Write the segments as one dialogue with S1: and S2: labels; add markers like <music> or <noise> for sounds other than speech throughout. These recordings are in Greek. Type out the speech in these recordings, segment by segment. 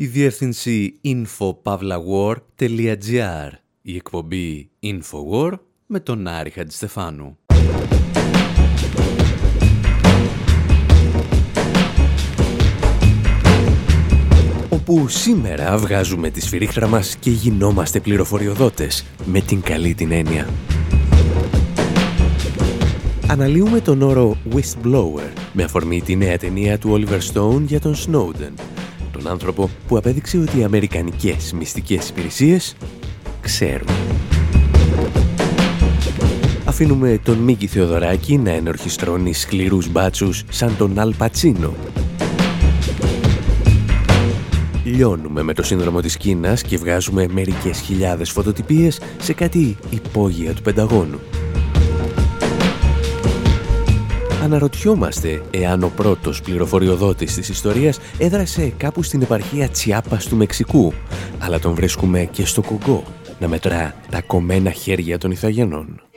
S1: η διεύθυνση infopavlawar.gr, η εκπομπή Infowar με τον Άρη Χατζηστεφάνου. Όπου σήμερα βγάζουμε τη σφυρίχτρα μας και γινόμαστε πληροφοριοδότες, με την καλή την έννοια. Αναλύουμε τον όρο whistleblower με αφορμή τη νέα ταινία του Oliver Stone για τον Snowden, τον άνθρωπο που απέδειξε ότι οι αμερικανικές μυστικές υπηρεσίες ξέρουν. Αφήνουμε τον Μίκη Θεοδωράκη να ενορχιστρώνει σκληρούς μπάτσους σαν τον Αλ Πατσίνο. Λιώνουμε με το σύνδρομο της Κίνας και βγάζουμε μερικές χιλιάδες φωτοτυπίες σε κάτι υπόγεια του Πενταγώνου. Αναρωτιόμαστε εάν ο πρώτος πληροφοριοδότης της ιστορίας έδρασε κάπου στην επαρχία Τσιάπας του Μεξικού, αλλά τον βρίσκουμε και στο Κογκό να μετρά τα κομμένα χέρια των Ιθαγενών.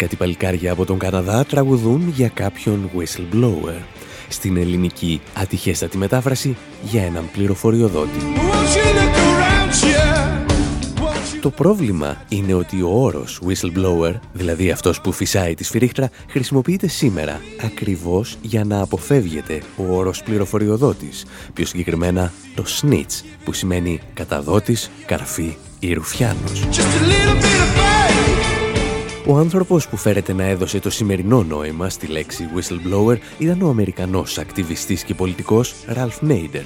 S1: Κάτι παλικάρια από τον Καναδά, τραγουδούν για κάποιον whistleblower. Στην ελληνική ατυχέστατη μετάφραση για έναν πληροφοριοδότη. Το πρόβλημα είναι ότι ο όρος whistleblower, δηλαδή αυτός που φυσάει τη σφυρίχτρα, χρησιμοποιείται σήμερα ακριβώς για να αποφεύγεται ο όρος πληροφοριοδότης, πιο συγκεκριμένα το snitch, που σημαίνει καταδότης, καρφί ή ρουφιάνος. Ο άνθρωπος που φέρεται να έδωσε το σημερινό νόημα στη λέξη whistleblower ήταν ο Αμερικανός ακτιβιστής και πολιτικός Ralph Nader.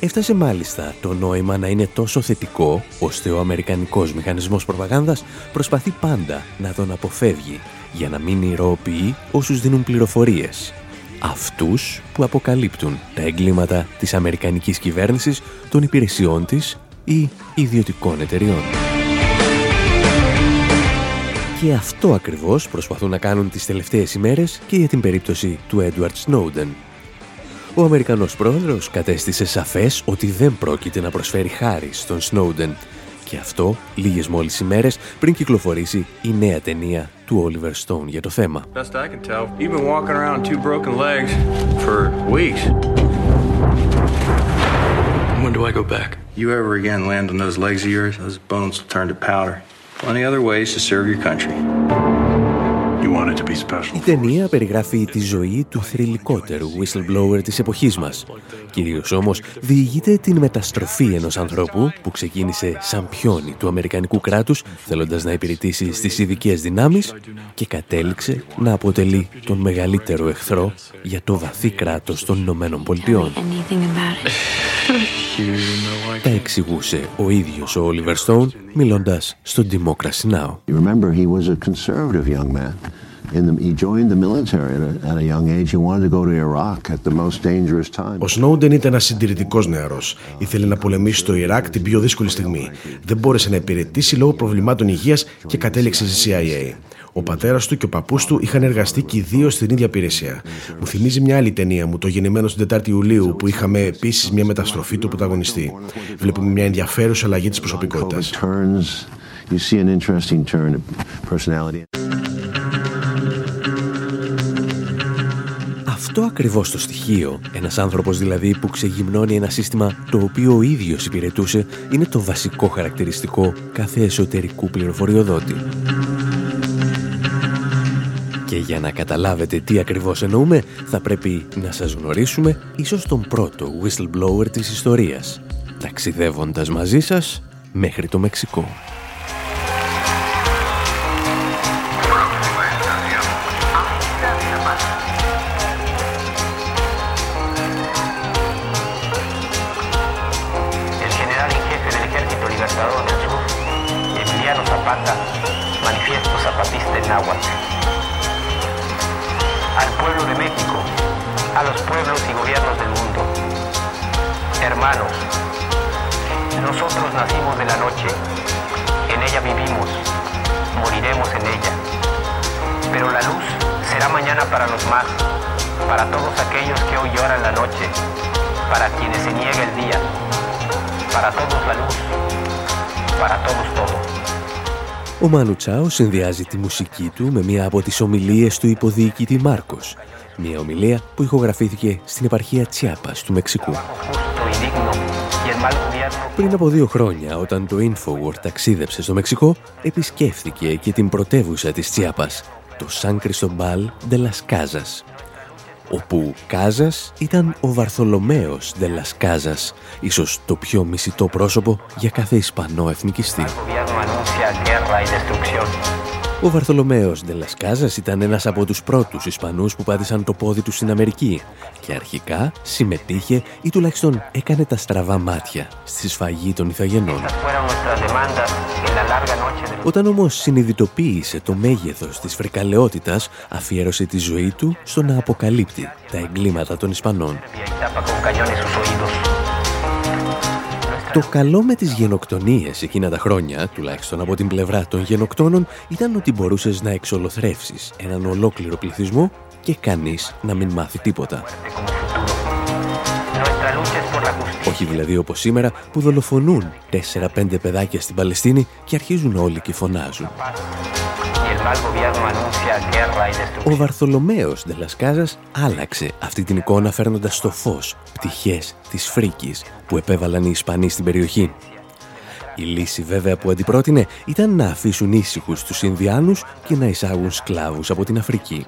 S1: Έφτασε μάλιστα το νόημα να είναι τόσο θετικό, ώστε ο Αμερικανικός μηχανισμός προπαγάνδας προσπαθεί πάντα να τον αποφεύγει, για να μην ηρωοποιεί όσους δίνουν πληροφορίες. Αυτούς που αποκαλύπτουν τα εγκλήματα της Αμερικανικής κυβέρνησης, των υπηρεσιών της ή ιδιωτικών εταιριών. Και αυτό ακριβώς προσπαθούν να κάνουν τις τελευταίες ημέρες και για την περίπτωση του Edward Snowden. Ο Αμερικανός πρόεδρος κατέστησε σαφές ότι δεν πρόκειται να προσφέρει χάρη στον Snowden και αυτό λίγες μόλις ημέρες πριν κυκλοφορήσει η νέα ταινία του Oliver Stone για το θέμα. When do I go back? You ever again land on those legs of yours, those bones will turn to powder. Plenty other ways to serve your country. Η ταινία περιγράφει τη ζωή του θρηλυκότερου whistleblower της εποχής μας. Κυρίως όμως διηγείται την μεταστροφή ενός ανθρώπου που ξεκίνησε σαν πιόνι του Αμερικανικού κράτους θέλοντας να υπηρετήσει στις ειδικές δυνάμεις και κατέληξε να αποτελεί τον μεγαλύτερο εχθρό για το βαθύ κράτος των Ηνωμένων Πολιτειών. <laughs> Τα εξηγούσε ο ίδιος ο Oliver Stone μιλώντας στο Democracy Now!
S2: Ο Σνόντεν ήταν ένας συντηρητικός νεαρός. Ήθελε να πολεμήσει στο Ιράκ την πιο δύσκολη στιγμή. Δεν μπόρεσε να υπηρετήσει λόγω προβλημάτων υγείας και κατέληξε στη CIA. Ο πατέρας του και ο παππούς του είχαν εργαστεί και οι δύο στην ίδια υπηρεσία. Μου θυμίζει μια άλλη ταινία μου, το γεννημένο στην 4η Ιουλίου, που είχαμε επίσης μια μεταστροφή του πρωταγωνιστή. Βλέπουμε μια ενδιαφέρουσα αλλαγή της προσωπικότητας.
S1: Αυτό ακριβώς το στοιχείο, ένας άνθρωπος δηλαδή που ξεγυμνώνει ένα σύστημα το οποίο ο ίδιος υπηρετούσε, είναι το βασικό χαρακτηριστικό κάθε εσωτερικού πληροφοριοδότη. Και για να καταλάβετε τι ακριβώς εννοούμε, θα πρέπει να σας γνωρίσουμε ίσως τον πρώτο whistleblower της ιστορίας, ταξιδεύοντας μαζί σας μέχρι το Μεξικό.
S3: al pueblo de México, a los pueblos y gobiernos del mundo. Hermanos, nosotros nacimos de la noche, en ella vivimos, moriremos en ella. Pero la luz será mañana para los más, para todos aquellos que hoy lloran la noche, para quienes se niega el día, para todos la luz, para todos todo.
S1: Ο Μάνου Τσάο συνδυάζει τη μουσική του με μία από τις ομιλίες του υποδιοικητή Μάρκος, μία ομιλία που ηχογραφήθηκε στην επαρχία Τσιάπας του Μεξικού. Πριν από δύο χρόνια, όταν το Infowar ταξίδεψε στο Μεξικό, επισκέφθηκε και την πρωτεύουσα της Τσιάπας, το Σαν Κριστομπάλ Ντελας Κάζας, όπου Κάζας ήταν ο Βαρθολομέος Ντελας Κάζας, ίσως το πιο μισητό πρόσωπο για κάθε Ισπανό εθνικιστή. Ο Βαρθολομέος Ντελασκάζας ήταν ένας από τους πρώτους Ισπανούς που πάτησαν το πόδι τους στην Αμερική και αρχικά συμμετείχε ή τουλάχιστον έκανε τα στραβά μάτια στη σφαγή των Ιθαγενών. Όταν όμως συνειδητοποίησε το μέγεθος της φρικαλαιότητας, αφιέρωσε τη ζωή του στο να αποκαλύπτει τα εγκλήματα των Ισπανών. Το καλό με τις γενοκτονίες εκείνα τα χρόνια, τουλάχιστον από την πλευρά των γενοκτώνων, ήταν ότι μπορούσες να εξολοθρεύσεις έναν ολόκληρο πληθυσμό και κανείς να μην μάθει τίποτα. Όχι δηλαδή όπως σήμερα που δολοφονούν 4-5 παιδάκια στην Παλαιστίνη και αρχίζουν όλοι και φωνάζουν. Ο Βαρθολομέος Ντελασκάζας άλλαξε αυτή την εικόνα φέρνοντας στο φως πτυχές της φρίκης που επέβαλαν οι Ισπανοί στην περιοχή. Η λύση βέβαια που αντιπρότεινε ήταν να αφήσουν ήσυχους τους Ινδιάνους και να εισάγουν σκλάβους από την Αφρική.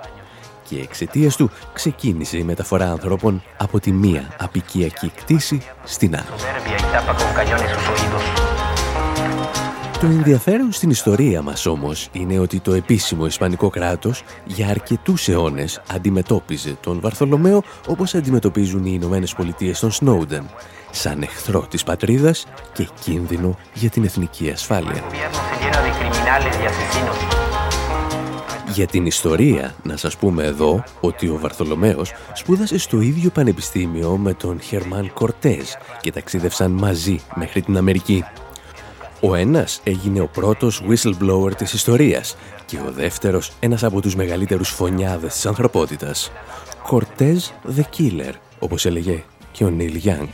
S1: Και εξαιτίας του ξεκίνησε η μεταφορά ανθρώπων από τη μία απικιακή κτήση στην άλλη. Το ενδιαφέρον στην ιστορία μας όμως είναι ότι το επίσημο Ισπανικό κράτος για αρκετούς αιώνες αντιμετώπιζε τον Βαρθολομαίο όπως αντιμετωπίζουν οι Ηνωμένες Πολιτείες τον Σνόουντεν, σαν εχθρό της πατρίδας και κίνδυνο για την εθνική ασφάλεια. Για την ιστορία, να σας πούμε εδώ ότι ο Βαρθολομαίος σπούδασε στο ίδιο πανεπιστήμιο με τον Χερμάν Κορτέζ και ταξίδευσαν μαζί μέχρι την Αμερική. Ο ένας έγινε ο πρώτος whistleblower της ιστορίας και ο δεύτερος ένας από τους μεγαλύτερους φωνιάδες της ανθρωπότητας. Cortez the Killer, όπως έλεγε και ο Νίλ Young.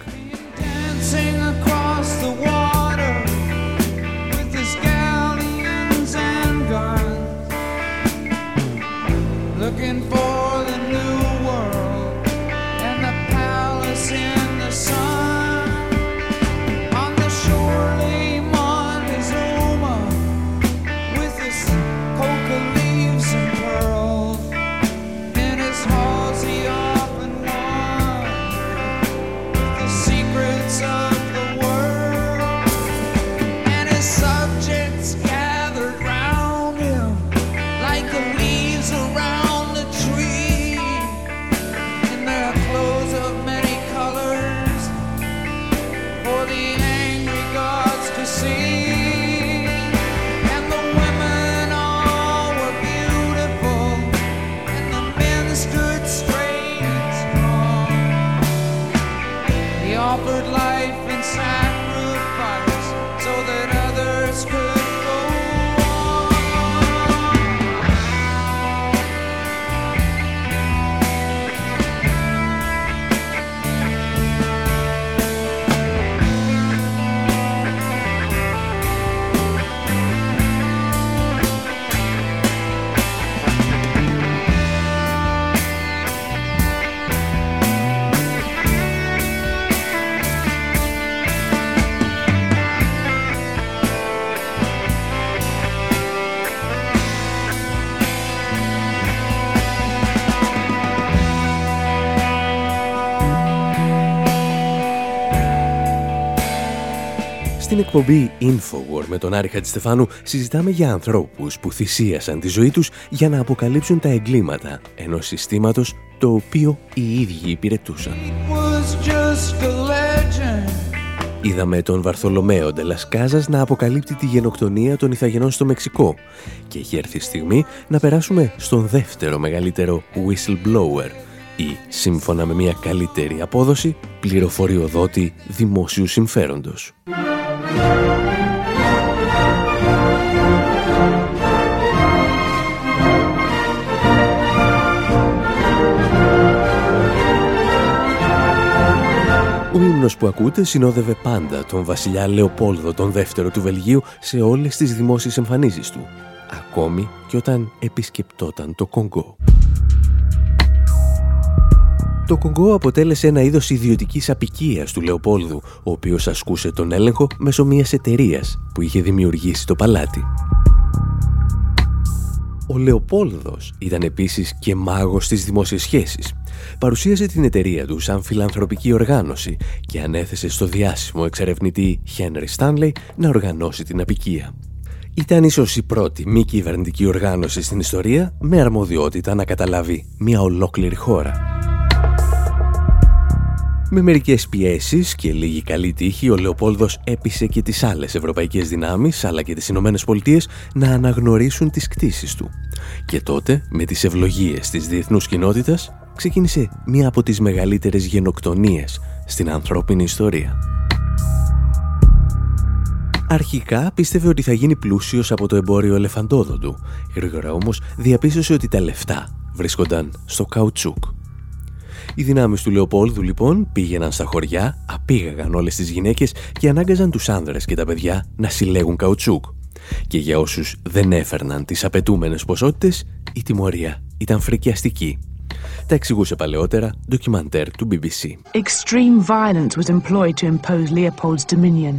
S1: Εκπομπή Infowar με τον Άρη Χατζηστεφάνου συζητάμε για ανθρώπους που θυσίασαν τη ζωή τους για να αποκαλύψουν τα εγκλήματα ενός συστήματος το οποίο οι ίδιοι υπηρετούσαν. Είδαμε τον Βαρθολομαίο Ντελασκάζας να αποκαλύπτει τη γενοκτονία των Ιθαγενών στο Μεξικό και έχει έρθει η στιγμή να περάσουμε στον δεύτερο μεγαλύτερο whistleblower ή, σύμφωνα με μια καλύτερη απόδοση, πληροφοριοδότη δημόσιου συμφέροντος. Ο ύμνος που ακούτε συνόδευε πάντα τον βασιλιά Λεοπόλδο τον δεύτερο του Βελγίου σε όλες τις δημόσιες εμφανίσεις του, ακόμη και όταν επισκεπτόταν το Κονγκό. Το Κονγκό αποτέλεσε ένα είδος ιδιωτικής απικίας του Λεοπόλδου, ο οποίος ασκούσε τον έλεγχο μέσω μιας εταιρείας που είχε δημιουργήσει το παλάτι. Ο Λεοπόλδος ήταν επίσης και μάγος της δημόσιας σχέσης. Παρουσίασε την εταιρεία του σαν φιλανθρωπική οργάνωση και ανέθεσε στο διάσημο εξερευνητή Χένρι Στάνλεϊ να οργανώσει την απικία. Ήταν ίσως η πρώτη μη κυβερνητική οργάνωση στην ιστορία με αρμοδιότητα να καταλάβει μια ολόκληρη χώρα. Με μερικές πιέσεις και λίγη καλή τύχη, ο Λεοπόλδος έπεισε και τις άλλες ευρωπαϊκές δυνάμεις, αλλά και τις Ηνωμένες Πολιτείες, να αναγνωρίσουν τις κτίσεις του. Και τότε, με τις ευλογίες της διεθνούς κοινότητας, ξεκίνησε μία από τις μεγαλύτερες γενοκτονίες στην ανθρώπινη ιστορία. Αρχικά πίστευε ότι θα γίνει πλούσιος από το εμπόριο ελεφαντόδοντου. Γρήγορα όμως διαπίστωσε ότι τα λεφτά βρίσκονταν στο καουτσούκ. Οι δυνάμεις του Λεοπόλδου λοιπόν πήγαιναν στα χωριά, απήγαγαν όλες τις γυναίκες και ανάγκαζαν τους άνδρες και τα παιδιά να συλλέγουν καουτσούκ. Και για όσους δεν έφερναν τις απαιτούμενες ποσότητες, η τιμωρία ήταν φρικιαστική. Τα εξηγούσε παλαιότερα ντοκιμαντέρ του BBC.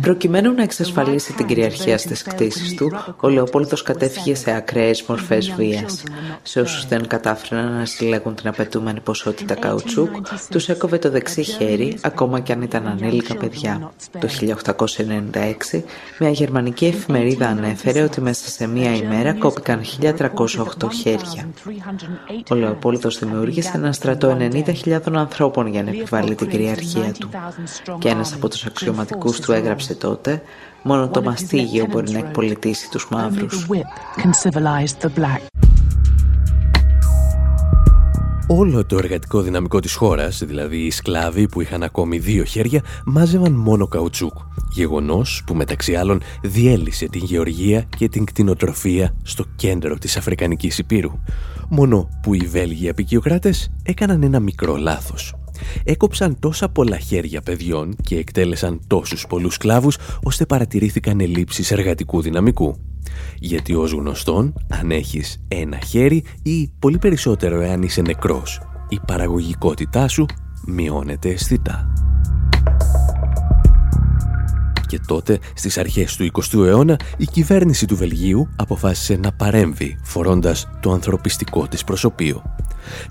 S4: Προκειμένου να εξασφαλίσει την κυριαρχία στις κτίσεις του, ο Λεοπόλδος κατέφυγε σε ακραίες μορφές βίας. Σε όσους δεν κατάφεραν να συλλέγουν την απαιτούμενη ποσότητα καουτσούκ, τους έκοβε το δεξί χέρι, ακόμα και αν ήταν ανήλικα παιδιά. Το 1896, μια γερμανική εφημερίδα ανέφερε ότι μέσα σε μία ημέρα κόπηκαν 1308 χέρια. Ο Λεοπόλδος δημιούργησε ένα στρατό 90.000 ανθρώπων για να επιβάλλει την κυριαρχία του. Και ένας από τους αξιωματικούς του έγραψε τότε «Μόνο το μαστίγιο μπορεί να εκπολιτήσει τους μαύρους».
S1: Όλο το εργατικό δυναμικό της χώρας, δηλαδή οι σκλάβοι που είχαν ακόμη δύο χέρια, μάζευαν μόνο καουτσούκ. Γεγονός που μεταξύ άλλων διέλυσε την γεωργία και την κτηνοτροφία στο κέντρο της Αφρικανικής Υπήρου. Μόνο που οι Βέλγοι απεικιοκράτες έκαναν ένα μικρό λάθος. Έκοψαν τόσα πολλά χέρια παιδιών και εκτέλεσαν τόσους πολλούς σκλάβους, ώστε παρατηρήθηκαν ελλείψεις εργατικού δυναμικού. Γιατί ως γνωστόν, αν έχεις ένα χέρι ή πολύ περισσότερο εάν είσαι νεκρός, η παραγωγικότητά σου μειώνεται αισθητά. Και τότε, στις αρχές του 20ου αιώνα, η κυβέρνηση του Βελγίου αποφάσισε να παρέμβει, φορώντας το ανθρωπιστικό της προσωπείο.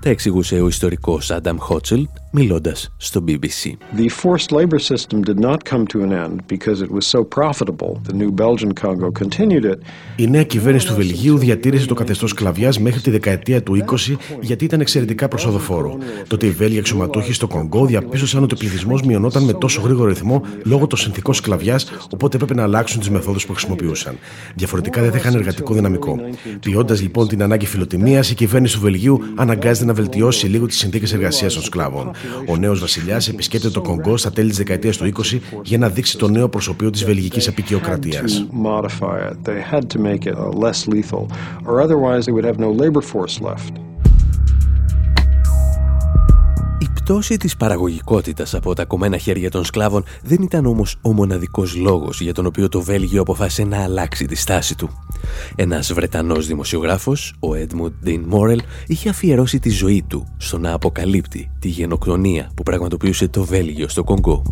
S1: Τα εξηγούσε ο ιστορικός Άνταμ Χότσελ μιλώντας στο BBC.
S5: The forced labor system did not come to an end because it was so profitable. The new Belgian Congo continued it.
S2: Η νέα κυβέρνηση του Βελγίου διατήρησε το καθεστώς σκλαβιά μέχρι τη δεκαετία του 20 γιατί ήταν εξαιρετικά προσοδοφόρο. Τότε οι Βέλγοι αξιωματούχοι στο Κονγκό διαπίστωσαν ότι ο πληθυσμός μειωνόταν με τόσο γρήγορο ρυθμό λόγω των συνθηκών σκλαβιά, οπότε έπρεπε να αλλάξουν τις μεθόδους που χρησιμοποιούσαν. Διαφορετικά δεν θα είχαν εργατικό δυναμικό. Ποιώντα λοιπόν την ανάγκη φιλοτιμίας, η κυβέρνηση του Βελγίου αναγκάζεται να βελτιώσει λίγο τις συνθήκες εργασίας των σκλάβων. Ο νέος βασιλιάς επισκέπτεται το Κονγκό στα τέλη της δεκαετίας του 20 για να δείξει το νέο προσωπείο της βελγικής απεικιοκρατίας.
S1: Η πτώση της παραγωγικότητας από τα κομμένα χέρια των σκλάβων δεν ήταν όμως ο μοναδικός λόγος για τον οποίο το Βέλγιο αποφάσισε να αλλάξει τη στάση του. Ένας Βρετανός δημοσιογράφος, ο Edmund Dean Morel, είχε αφιερώσει τη ζωή του στο να αποκαλύπτει τη γενοκτονία που πραγματοποιούσε το Βέλγιο στο Κονγκό.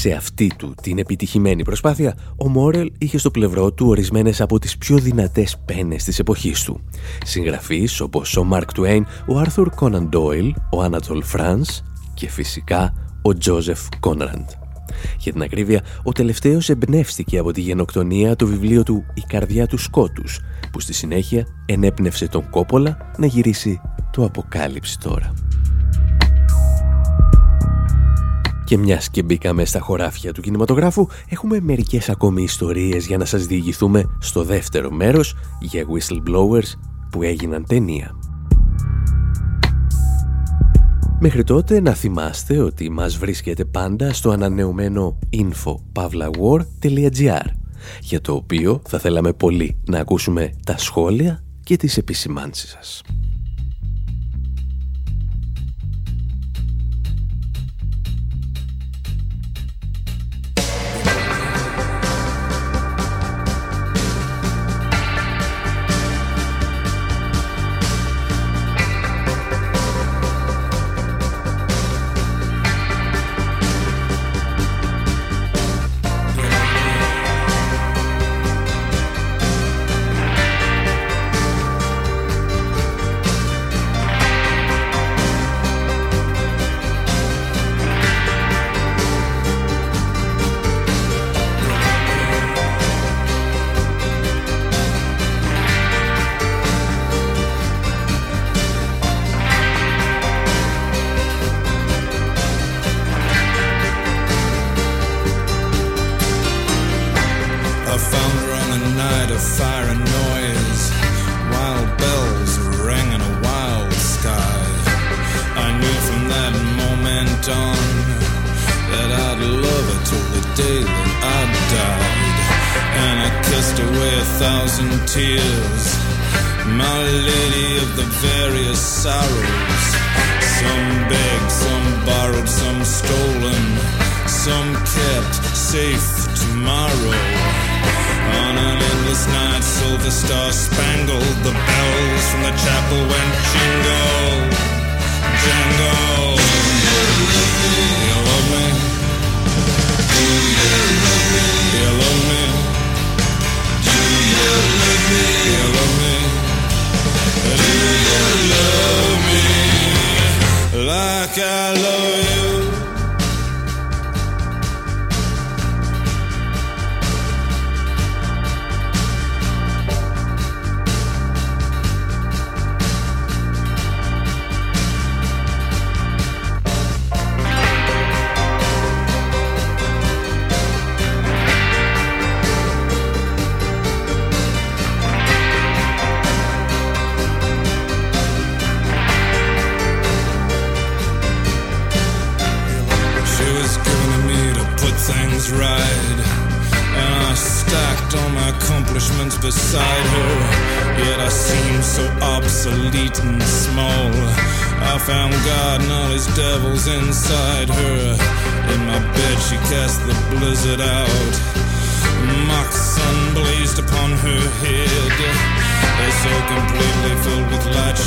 S1: Σε αυτή του την επιτυχημένη προσπάθεια, ο Μόρελ είχε στο πλευρό του ορισμένες από τις πιο δυνατές πένες της εποχής του. Συγγραφείς όπως ο Μαρκ Τουέιν, ο Άρθουρ Κόναν Ντόιλ, ο Άνατολ Φρανς και φυσικά ο Τζόζεφ Κόνραντ.
S6: Για την ακρίβεια, ο τελευταίος εμπνεύστηκε από τη γενοκτονία το βιβλίο του «Η καρδιά του σκότους», που στη συνέχεια ενέπνευσε τον Κόπολα να γυρίσει το αποκάλυψη τώρα. Και μιας και μπήκαμε στα χωράφια του κινηματογράφου, έχουμε μερικές ακόμη ιστορίες για να σας διηγηθούμε στο δεύτερο μέρος για whistleblowers που έγιναν ταινία. Μέχρι τότε να θυμάστε ότι μας βρίσκεται πάντα στο ανανεωμένο info.pavlawar.gr για το οποίο θα θέλαμε πολύ να ακούσουμε τα σχόλια και τις επισημάνσεις σας.
S7: the star spangled, the bells from the chapel went jingle, jangle. Do you love me? You
S6: love me? Do you love me? Do? You love me? Do you love me? Like I love you. beside
S7: her. Yet I seem so obsolete and small. I found God and all his devils inside her. In my bed, she cast the blizzard out. Mock sun
S1: blazed upon her head. They're so completely filled with light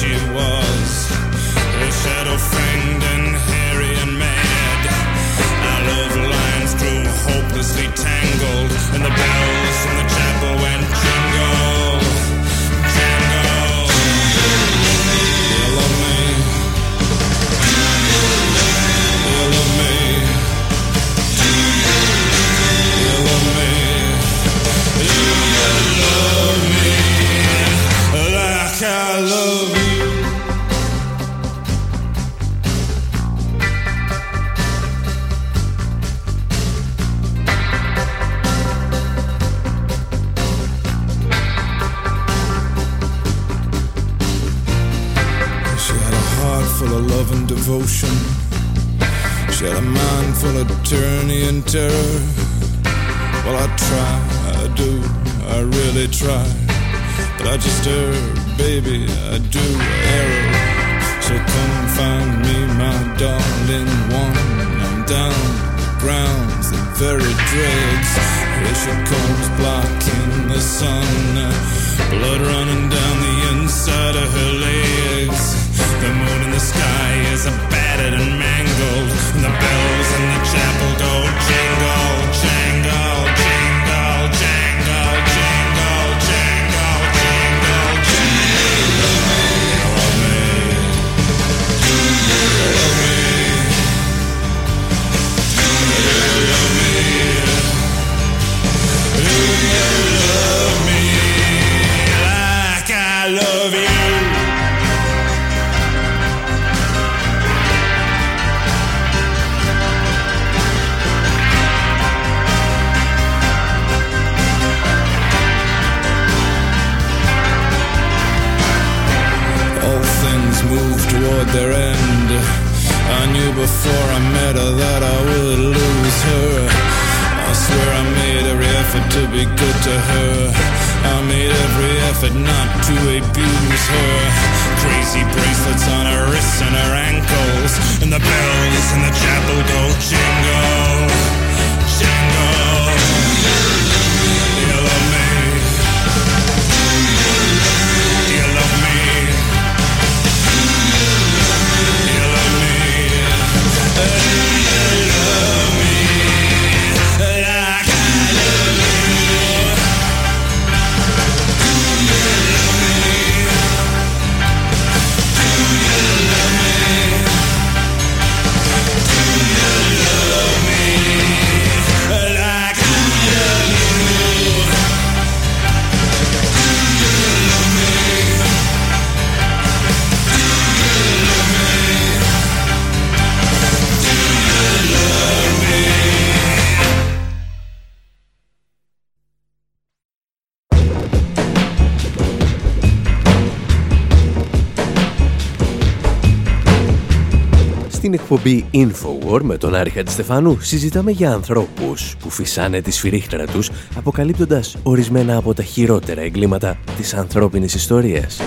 S1: εκπομπή Infowar με τον Άρη Χατζηστεφάνου συζητάμε για ανθρώπους που φυσάνε τη σφυρίχτρα τους αποκαλύπτοντας ορισμένα από τα χειρότερα εγκλήματα της ανθρώπινης ιστορίας.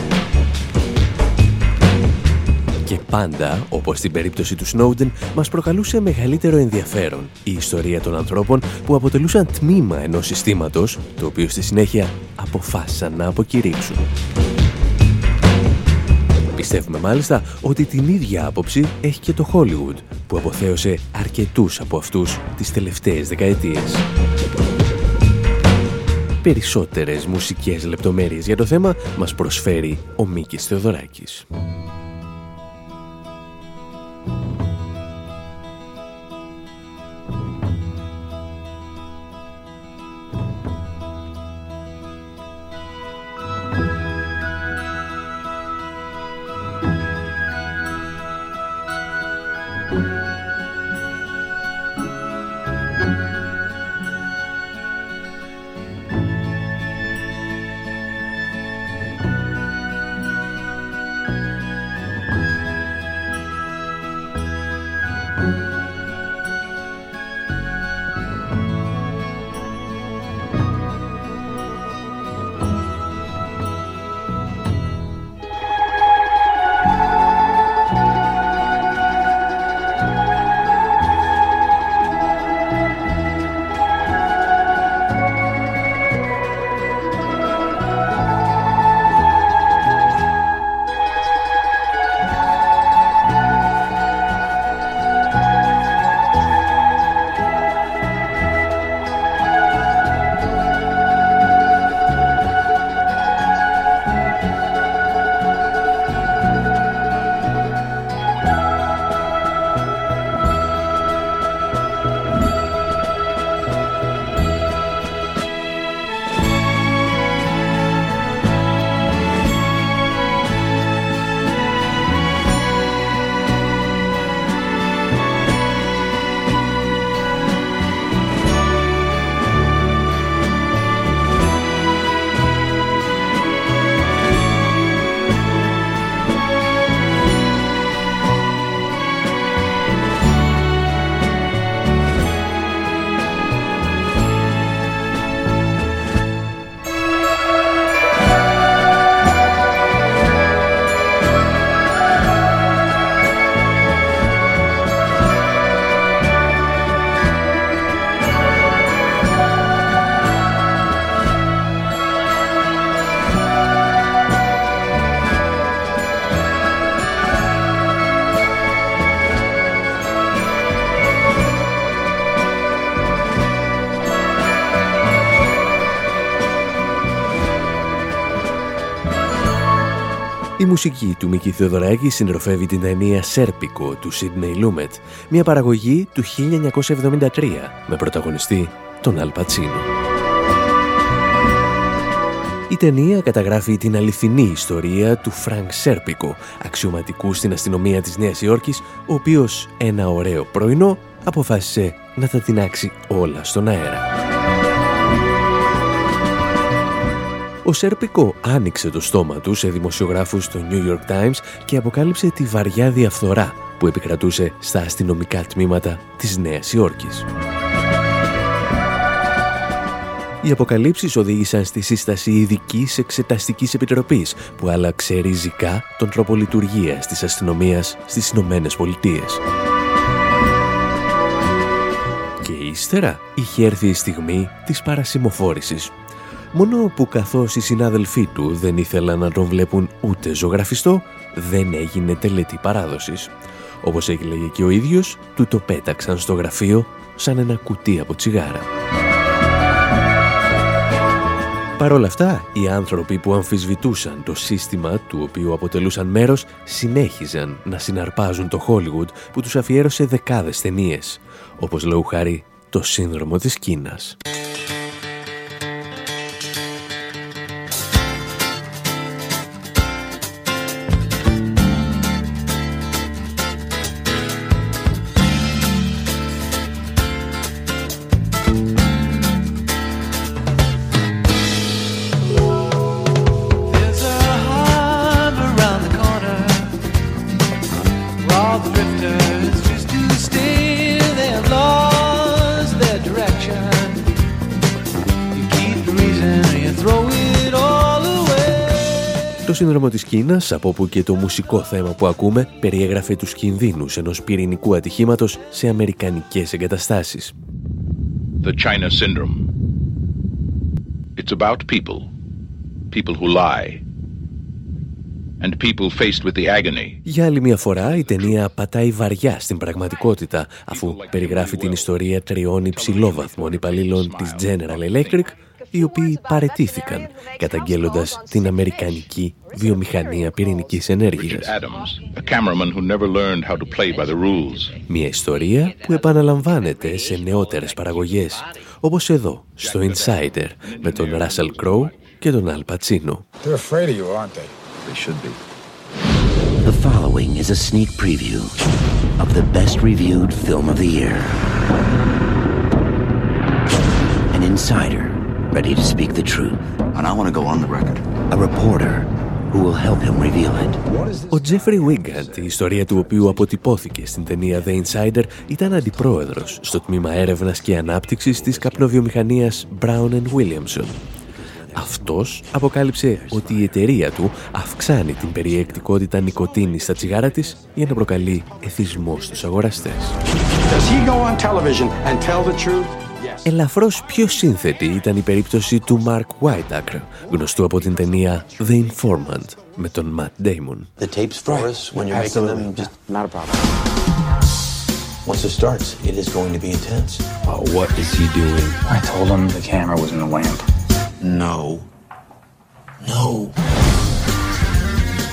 S1: Και πάντα, όπως στην περίπτωση του Σνόουντεν, μας προκαλούσε μεγαλύτερο ενδιαφέρον η ιστορία των ανθρώπων που αποτελούσαν τμήμα ενός συστήματος, το οποίο στη συνέχεια αποφάσισαν να αποκηρύξουν. Πιστεύουμε μάλιστα ότι την ίδια άποψη έχει και το Hollywood, που αποθέωσε αρκετούς από αυτούς τις τελευταίες δεκαετίες. Περισσότερες μουσικές λεπτομέρειες για το θέμα μας προσφέρει ο Μίκης Θεοδωράκης. Μουσική του Μίκη Θεοδωράκη συντροφεύει την ταινία «Σέρπικο» του Σίδνεϊ Λούμετ, μια παραγωγή του 1973 με πρωταγωνιστή τον Αλ Πατσίνο. Η ταινία καταγράφει την αληθινή ιστορία του Φρανκ Σέρπικο, αξιωματικού στην αστυνομία της Νέας Υόρκης, ο οποίος ένα ωραίο πρωινό αποφάσισε να τα τινάξει όλα στον αέρα. Ο Σέρπικο άνοιξε το στόμα του σε δημοσιογράφους στο New York Times και αποκάλυψε τη βαριά διαφθορά που επικρατούσε στα αστυνομικά τμήματα της Νέας Υόρκης. Οι αποκαλύψεις οδήγησαν στη σύσταση ειδικής εξεταστικής επιτροπής που άλλαξε ριζικά τον τρόπο λειτουργίας της αστυνομίας στις Ηνωμένες Πολιτείες. Και ύστερα είχε έρθει η στιγμή της παρασημοφόρησης. Μόνο που καθώς οι συνάδελφοί του δεν ήθελαν να τον βλέπουν ούτε ζωγραφιστό, δεν έγινε τελετή παράδοσης. Όπως έλεγε και ο ίδιος, του το πέταξαν στο γραφείο σαν ένα κουτί από τσιγάρα. Παρ' όλα αυτά, οι άνθρωποι που αμφισβητούσαν το σύστημα του οποίου αποτελούσαν μέρος συνέχιζαν να συναρπάζουν το Hollywood που τους αφιέρωσε δεκάδες ταινίες, όπως λόγου χάρη το σύνδρομο της Κίνας. Σύνδρομο της Κίνας, από όπου και το μουσικό θέμα που ακούμε, περιέγραφε τους κινδύνους ενός πυρηνικού ατυχήματος σε αμερικανικές εγκαταστάσεις.
S8: The China Syndrome. It's about people. People who lie. And people faced with the agony.
S1: Για άλλη μια φορά, η ταινία πατάει βαριά στην πραγματικότητα, αφού περιγράφει την ιστορία τριών υψηλόβαθμων υπαλλήλων της General Electric, οι οποίοι παρετήθηκαν καταγγέλλοντας την Αμερικανική βιομηχανία πυρηνικής ενέργειας. Μια ιστορία που επαναλαμβάνεται σε νεότερες παραγωγές, όπως εδώ, στο Insider, με τον Russell Crowe και τον Al Pacino. The following is a sneak preview of the best reviewed film of the year. An insider ready to speak the truth. And I want to go on the record. A reporter who will help him reveal it. Ο Τζέφρι Wigand, η ιστορία του οποίου αποτυπώθηκε στην ταινία The Insider, ήταν αντιπρόεδρος στο τμήμα έρευνας και ανάπτυξης της καπνοβιομηχανίας Brown Williamson. Αυτός αποκάλυψε ότι η εταιρεία του αυξάνει την περιεκτικότητα νικοτίνης στα τσιγάρα της για να προκαλεί εθισμό στους αγοραστές. Does he go on television and tell the truth? Ελαφρώς πιο σύνθετη ήταν η περίπτωση του Mark Whiteacre, γνωστού από την ταινία The Informant με τον Matt Damon. The tapes for us when you're making them just not a problem. Once it starts, it is going to be intense. Uh, what is he doing? I told him the camera was in the lamp. No. No.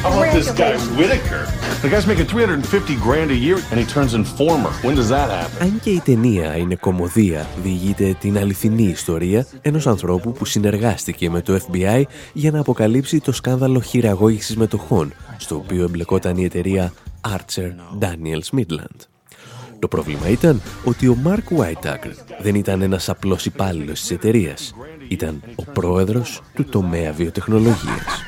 S1: How about this guy, Whitaker? The guy's making 350 grand a year and he turns informer. When does that happen? Αν και η ταινία είναι κομμωδία, διηγείται την αληθινή ιστορία ενός ανθρώπου που συνεργάστηκε με το FBI για να αποκαλύψει το σκάνδαλο χειραγώγησης μετοχών, στο οποίο εμπλεκόταν η εταιρεία Archer Daniels Midland. Το πρόβλημα ήταν ότι ο Mark Whiteacre δεν ήταν ένας απλός υπάλληλος της εταιρείας. Ήταν ο πρόεδρος του τομέα βιοτεχνολογίας.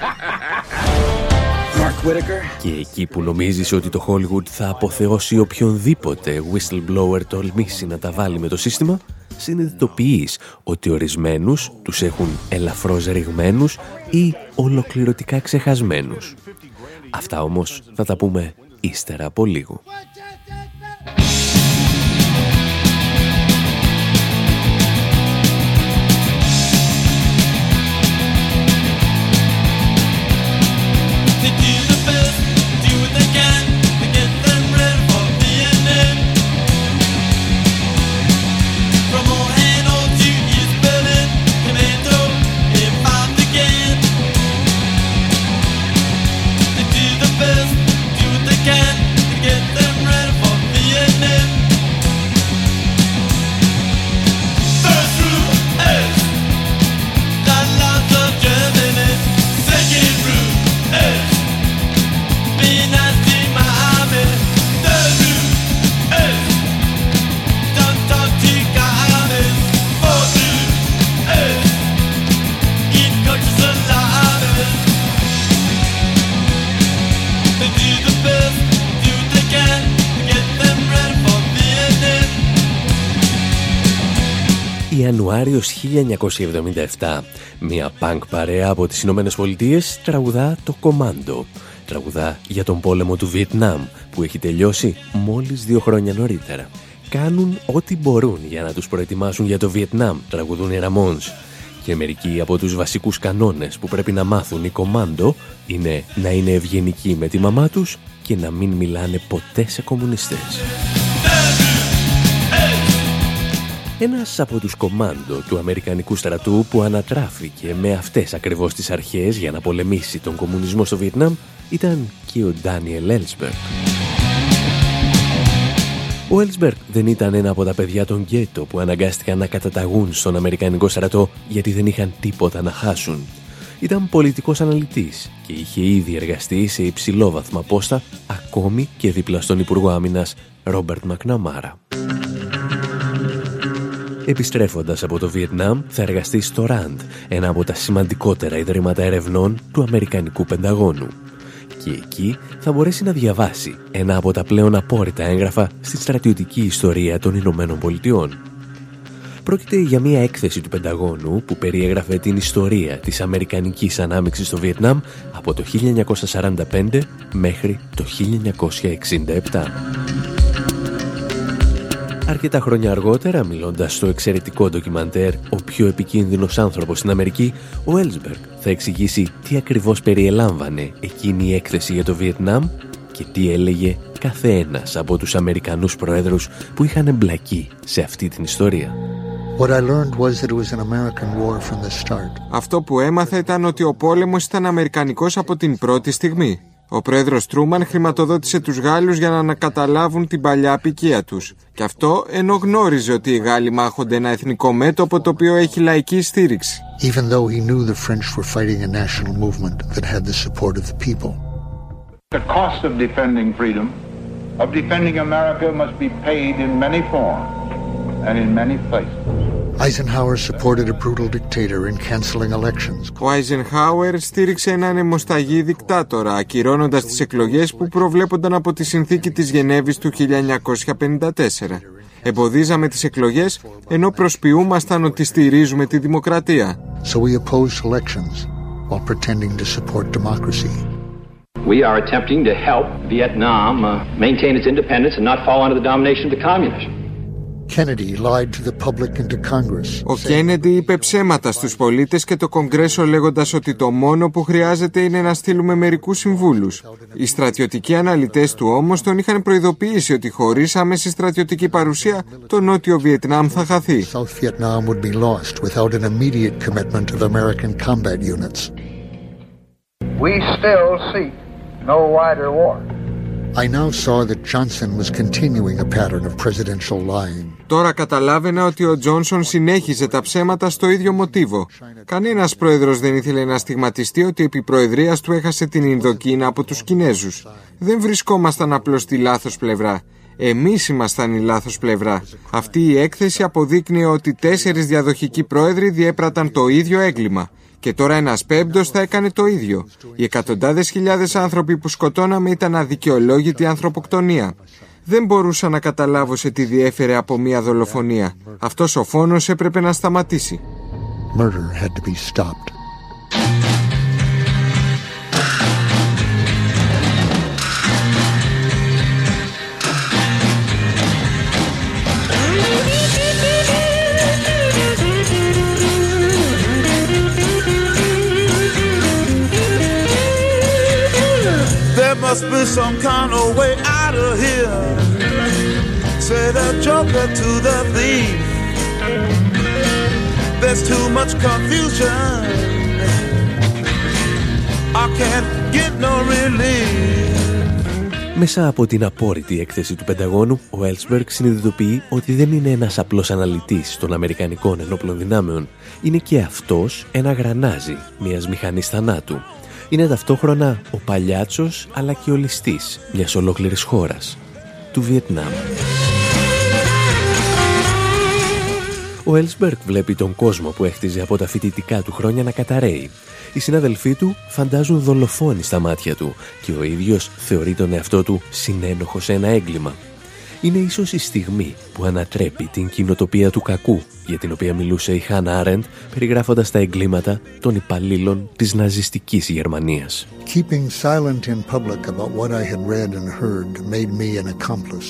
S1: Και εκεί που νομίζεις ότι το Hollywood θα αποθεώσει οποιονδήποτε whistleblower τολμήσει να τα βάλει με το σύστημα, συνειδητοποιείς ότι ορισμένους τους έχουν ελαφρώς ρηγμένους ή ολοκληρωτικά ξεχασμένους. Αυτά όμως θα τα πούμε ύστερα από λίγο. Ιανουάριος 1977, μια πανκ παρέα από τις Ηνωμένες Πολιτείες τραγουδά το «Κομάντο». Τραγουδά για τον πόλεμο του Βιετνάμ που έχει τελειώσει μόλις δύο χρόνια νωρίτερα. Κάνουν ό,τι μπορούν για να τους προετοιμάσουν για το Βιετνάμ, τραγουδούν οι Ραμόνς. Και μερικοί από τους βασικούς κανόνες που πρέπει να μάθουν οι κομάντο είναι να είναι ευγενικοί με τη μαμά τους και να μην μιλάνε ποτέ σε κομμουνιστές. Ένας από τους κομάντο του Αμερικανικού στρατού που ανατράφηκε με αυτές ακριβώς τις αρχές για να πολεμήσει τον κομμουνισμό στο Βιετνάμ ήταν και ο Ντάνιελ Έλσμπεργκ. Ο Έλσμπεργκ δεν ήταν ένα από τα παιδιά των γκέτο που αναγκάστηκαν να καταταγούν στον Αμερικανικό στρατό γιατί δεν είχαν τίποτα να χάσουν. Ήταν πολιτικός αναλυτής και είχε ήδη εργαστεί σε υψηλόβαθμα πόστα ακόμη και δίπλα στον Υπουργό Άμυνας Ρόμπερτ Μακναμάρα. Επιστρέφοντας από το Βιετνάμ, θα εργαστεί στο RAND, ένα από τα σημαντικότερα ιδρύματα ερευνών του Αμερικανικού Πενταγώνου. Και εκεί θα μπορέσει να διαβάσει ένα από τα πλέον απόρριτα έγγραφα στη στρατιωτική ιστορία των Ηνωμένων Πολιτειών. Πρόκειται για μια έκθεση του Πενταγώνου που περιέγραφε την ιστορία της Αμερικανικής ανάμειξης στο Βιετνάμ από το 1945 μέχρι το 1967. Αρκετά χρόνια αργότερα, μιλώντας στο εξαιρετικό ντοκιμαντέρ «Ο πιο επικίνδυνος άνθρωπος στην Αμερική», ο Έλσμπεργκ θα εξηγήσει τι ακριβώς περιελάμβανε εκείνη η έκθεση για το Βιετνάμ και τι έλεγε κάθε ένας από τους Αμερικανούς προέδρους που είχαν εμπλακεί σε αυτή την ιστορία.
S9: Αυτό που έμαθα ήταν ότι ο πόλεμος ήταν αμερικανικός από την πρώτη στιγμή. Ο πρόεδρος Τρούμαν χρηματοδότησε τους Γάλλους για να ανακαταλάβουν την παλιά απικία τους. Και αυτό ενώ γνώριζε ότι οι Γάλλοι μάχονται ένα εθνικό μέτωπο το οποίο έχει λαϊκή στήριξη. Even though he knew the French were fighting a national movement that had the support of the people. The cost of defending freedom, of defending America must be paid in many forms and in many places. Eisenhower supported a brutal dictator in canceling elections. Ο Eisenhower στήριξε έναν αιμοσταγή δικτάτορα, ακυρώνοντας τις εκλογές που προβλέπονταν από τη συνθήκη της Γενέβης του 1954. Εμποδίζαμε τις εκλογές, ενώ προσποιούμασταν ότι στηρίζουμε τη δημοκρατία. So we opposed elections while pretending to support democracy. We are attempting to help Vietnam uh, maintain its independence and not fall under the domination of the communists. Ο Κέννεντι είπε ψέματα στους πολίτες και το Κογκρέσο λέγοντας ότι το μόνο που χρειάζεται είναι να στείλουμε μερικούς συμβούλους. Οι στρατιωτικοί αναλυτές του όμως τον είχαν προειδοποιήσει ότι χωρίς άμεση στρατιωτική παρουσία το Νότιο Βιετνάμ θα χαθεί. We still seek no wider war. I now saw that Johnson was continuing a pattern of presidential lying. Τώρα καταλάβαινα ότι ο Τζόνσον συνέχιζε τα ψέματα στο ίδιο μοτίβο. Κανένας πρόεδρος δεν ήθελε να στιγματιστεί ότι επί προεδρίας του έχασε την Ινδοκίνα από τους Κινέζους. Δεν βρισκόμασταν απλώς στη λάθος πλευρά. Εμείς ήμασταν η λάθος πλευρά. Αυτή η έκθεση αποδείκνυε ότι τέσσερις διαδοχικοί πρόεδροι διέπραταν το ίδιο έγκλημα. Και τώρα ένας πέμπτος θα έκανε το ίδιο. Οι εκατοντάδες χιλιάδες άνθρωποι που σκοτώναμε ήταν αδικαιολόγητη ανθρωποκτονία. Δεν μπορούσα να καταλάβω σε τι διέφερε από μια δολοφονία. Αυτός ο φόνος έπρεπε να σταματήσει. Murder had to be stopped. There must be some kind of way out of here. Say the joker to the thief. There's too much confusion. I can't get no relief. Μέσα από την απόρριτη έκθεση του Πενταγώνου, ο Έλσμπεργκ συνειδητοποιεί ότι δεν είναι ένας απλός αναλυτής των Αμερικανικών ενόπλων δυνάμεων. Είναι και αυτός ένα γρανάζι μιας μηχανής θανάτου είναι ταυτόχρονα ο παλιάτσος αλλά και ο ληστής μιας ολόκληρης χώρας, του Βιετνάμ. Ο Έλσμπερκ βλέπει τον κόσμο που έχτιζε από τα φοιτητικά του χρόνια να καταραίει. Οι συναδελφοί του φαντάζουν δολοφόνοι στα μάτια του και ο ίδιος θεωρεί τον εαυτό του συνένοχο σε ένα έγκλημα.
S1: Είναι ίσως η στιγμή που ανατρέπει την κοινοτοπία του κακού για την οποία μιλούσε η Χάνα Άρεντ περιγράφοντας τα εγκλήματα των υπαλλήλων της ναζιστικής Γερμανίας.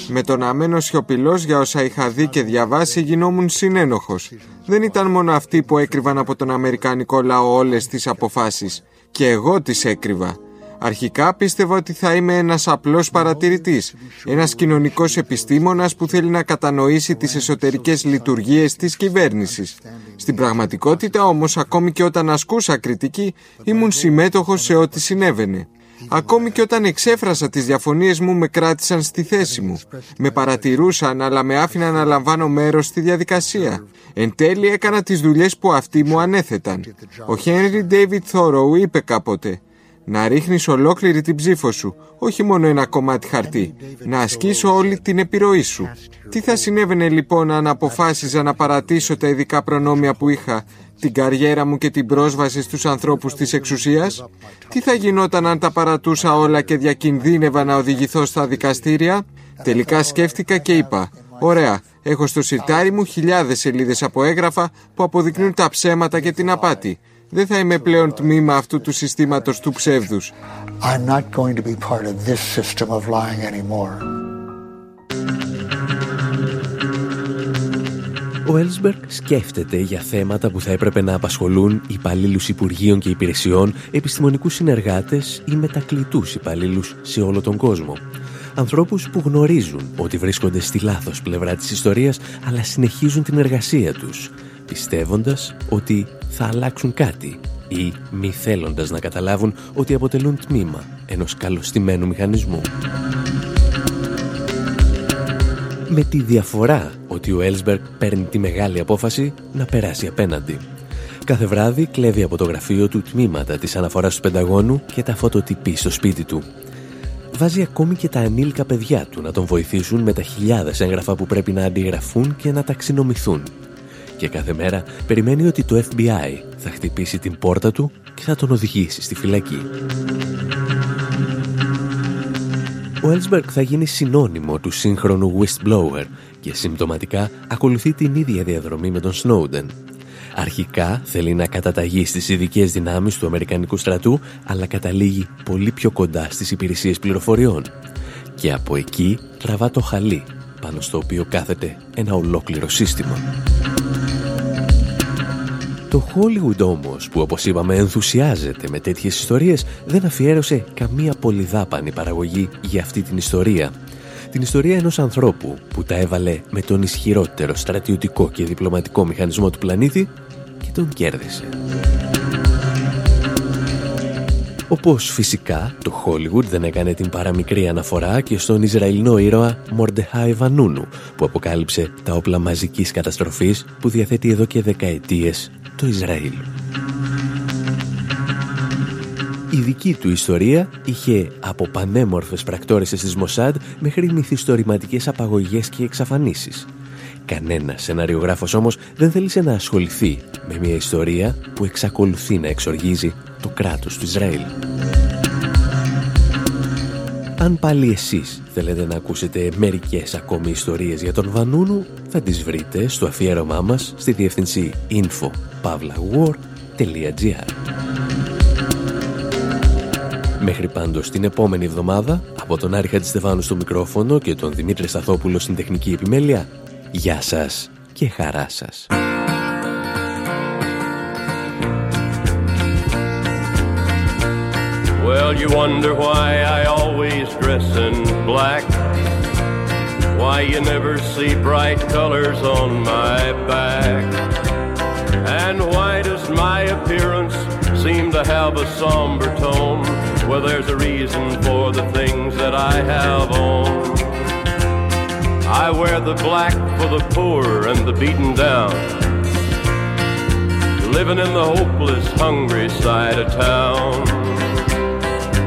S9: Με τον αμένο σιωπηλός για όσα είχα δει και διαβάσει γινόμουν συνένοχος. Δεν ήταν μόνο αυτοί που έκρυβαν από τον Αμερικανικό λαό όλες τις αποφάσεις. Και εγώ τις έκρυβα. Αρχικά πίστευα ότι θα είμαι ένας απλός παρατηρητής, ένας κοινωνικός επιστήμονας που θέλει να κατανοήσει τις εσωτερικές λειτουργίες της κυβέρνησης. Στην πραγματικότητα όμως, ακόμη και όταν ασκούσα κριτική, ήμουν συμμέτοχος σε ό,τι συνέβαινε. Ακόμη και όταν εξέφρασα τις διαφωνίες μου με κράτησαν στη θέση μου. Με παρατηρούσαν αλλά με άφηναν να λαμβάνω μέρος στη διαδικασία. Εν τέλει έκανα τις δουλειές που αυτοί μου ανέθεταν. Ο Χένρι Ντέιβιτ Θόροου είπε κάποτε να ρίχνεις ολόκληρη την ψήφο σου, όχι μόνο ένα κομμάτι χαρτί, να ασκήσω όλη την επιρροή σου. Τι θα συνέβαινε λοιπόν αν αποφάσιζα να παρατήσω τα ειδικά προνόμια που είχα, την καριέρα μου και την πρόσβαση στους ανθρώπους της εξουσίας; Τι θα γινόταν αν τα παρατούσα όλα και διακινδύνευα να οδηγηθώ στα δικαστήρια; Τελικά σκέφτηκα και είπα, ωραία, έχω στο σιρτάρι μου χιλιάδες σελίδες από έγγραφα που αποδεικνύουν τα ψέματα και την απάτη. Δεν θα είμαι πλέον τμήμα αυτού του συστήματος του ψεύδους. I'm not going to be part of this system of lying anymore.
S1: Ο Έλσμπεργκ σκέφτεται για θέματα που θα έπρεπε να απασχολούν υπαλλήλους υπουργείων και υπηρεσιών, επιστημονικούς συνεργάτες ή μετακλητούς υπαλλήλους σε όλο τον κόσμο. Ανθρώπους που γνωρίζουν ότι βρίσκονται στη λάθος πλευρά της ιστορίας, αλλά συνεχίζουν την εργασία τους, πιστεύοντας ότι θα αλλάξουν κάτι ή μη θέλοντας να καταλάβουν ότι αποτελούν τμήμα ενός καλωστημένου μηχανισμού. Με τη διαφορά ότι ο Έλσμπεργκ παίρνει τη μεγάλη απόφαση να περάσει απέναντι. Κάθε βράδυ κλέβει από το γραφείο του τμήματα της αναφοράς του Πενταγώνου και τα φωτοτυπεί στο σπίτι του. Βάζει ακόμη και τα ανήλικα παιδιά του να τον βοηθήσουν με τα χιλιάδες έγγραφα που πρέπει να αντιγραφούν και να ταξινομηθούν και κάθε μέρα περιμένει ότι το FBI θα χτυπήσει την πόρτα του και θα τον οδηγήσει στη φυλακή. Ο Έλσμπεργκ θα γίνει συνώνυμο του σύγχρονου whistleblower και συμπτωματικά ακολουθεί την ίδια διαδρομή με τον Snowden. Αρχικά θέλει να καταταγεί στις ειδικές δυνάμεις του Αμερικανικού στρατού, αλλά καταλήγει πολύ πιο κοντά στις υπηρεσίες πληροφοριών. Και από εκεί τραβά το χαλί, πάνω στο οποίο κάθεται ένα ολόκληρο σύστημα. Το Hollywood όμως, που όπως είπαμε ενθουσιάζεται με τέτοιες ιστορίες, δεν αφιέρωσε καμία πολυδάπανη παραγωγή για αυτή την ιστορία. Την ιστορία ενός ανθρώπου που τα έβαλε με τον ισχυρότερο στρατιωτικό και διπλωματικό μηχανισμό του πλανήτη και τον κέρδισε. Όπως φυσικά το Hollywood δεν έκανε την παραμικρή αναφορά και στον Ισραηλινό ήρωα Μορντεχάι Βανούνου που αποκάλυψε τα όπλα μαζικής καταστροφής που διαθέτει εδώ και δεκαετίες το Ισραήλ. Η δική του ιστορία είχε από πανέμορφες πρακτόρεσες της Μοσάντ μέχρι μυθιστορηματικές απαγωγές και εξαφανίσεις. Κανένα σεναριογράφος όμως δεν θέλησε να ασχοληθεί με μια ιστορία που εξακολουθεί να εξοργίζει το κράτος του Ισραήλ. Αν πάλι εσείς θέλετε να ακούσετε μερικές ακόμη ιστορίες για τον Βανούνου, θα τις βρείτε στο αφιέρωμά μας στη διεύθυνση info.pavlawar.gr Μέχρι πάντως την επόμενη εβδομάδα, από τον Άρη Χατζηστεφάνου στο μικρόφωνο και τον Δημήτρη Σταθόπουλο στην τεχνική επιμέλεια, γεια σας και χαρά σας. Well, you wonder why I always dress in black. Why you never see bright colors on my back. And why does my appearance seem to have a somber tone? Well, there's a reason for the things that I have on. I wear the black for the poor and the beaten down. Living in the hopeless, hungry side of town.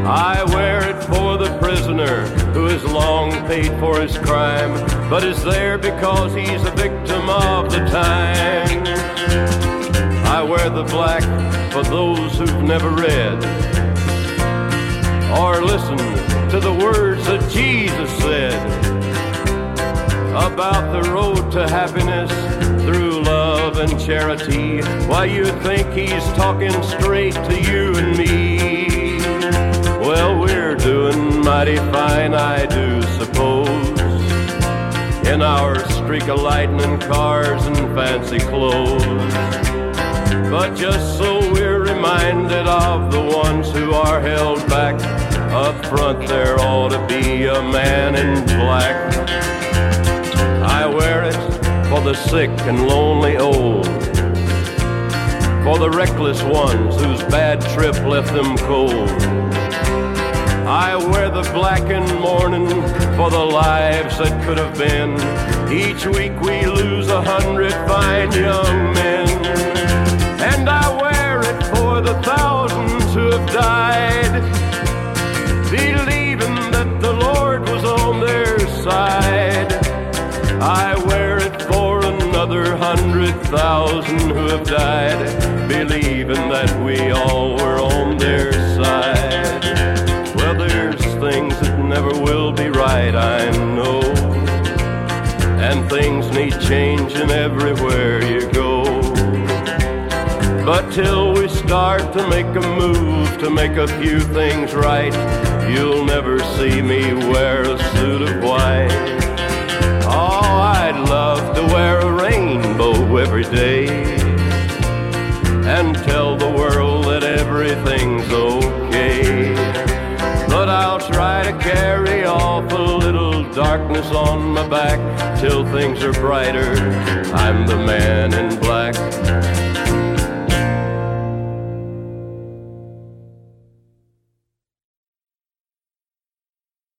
S1: I wear it for the prisoner who has long paid for his crime, but is there because he's a victim of the times. I wear the black for those who've never read or listened to the words that Jesus said.
S10: About the road to happiness through love and charity. Why, you'd think he's talking straight to you and me. Well, we're doing mighty fine, I do suppose. In our streak of lightning cars and fancy clothes. But just so we're reminded of the ones who are held back up front, there ought to be a man in black. The sick and lonely old, for the reckless ones whose bad trip left them cold. I wear the blackened mourning for the lives that could have been. Each week we lose a hundred fine young men. And I wear it for the thousands who have died, believing that the Lord was on their side. I wear hundred thousand who have died, believing that we all were on their side. Well, there's things that never will be right, I know. And things need changing everywhere you go. But till we start to make a move to make a few things right, you'll never see me wear a suit of white. Oh, I'd love to wear a every day and tell the world that everything's okay. But I'll try to carry off a little darkness on my back till things are brighter. I'm the man in black.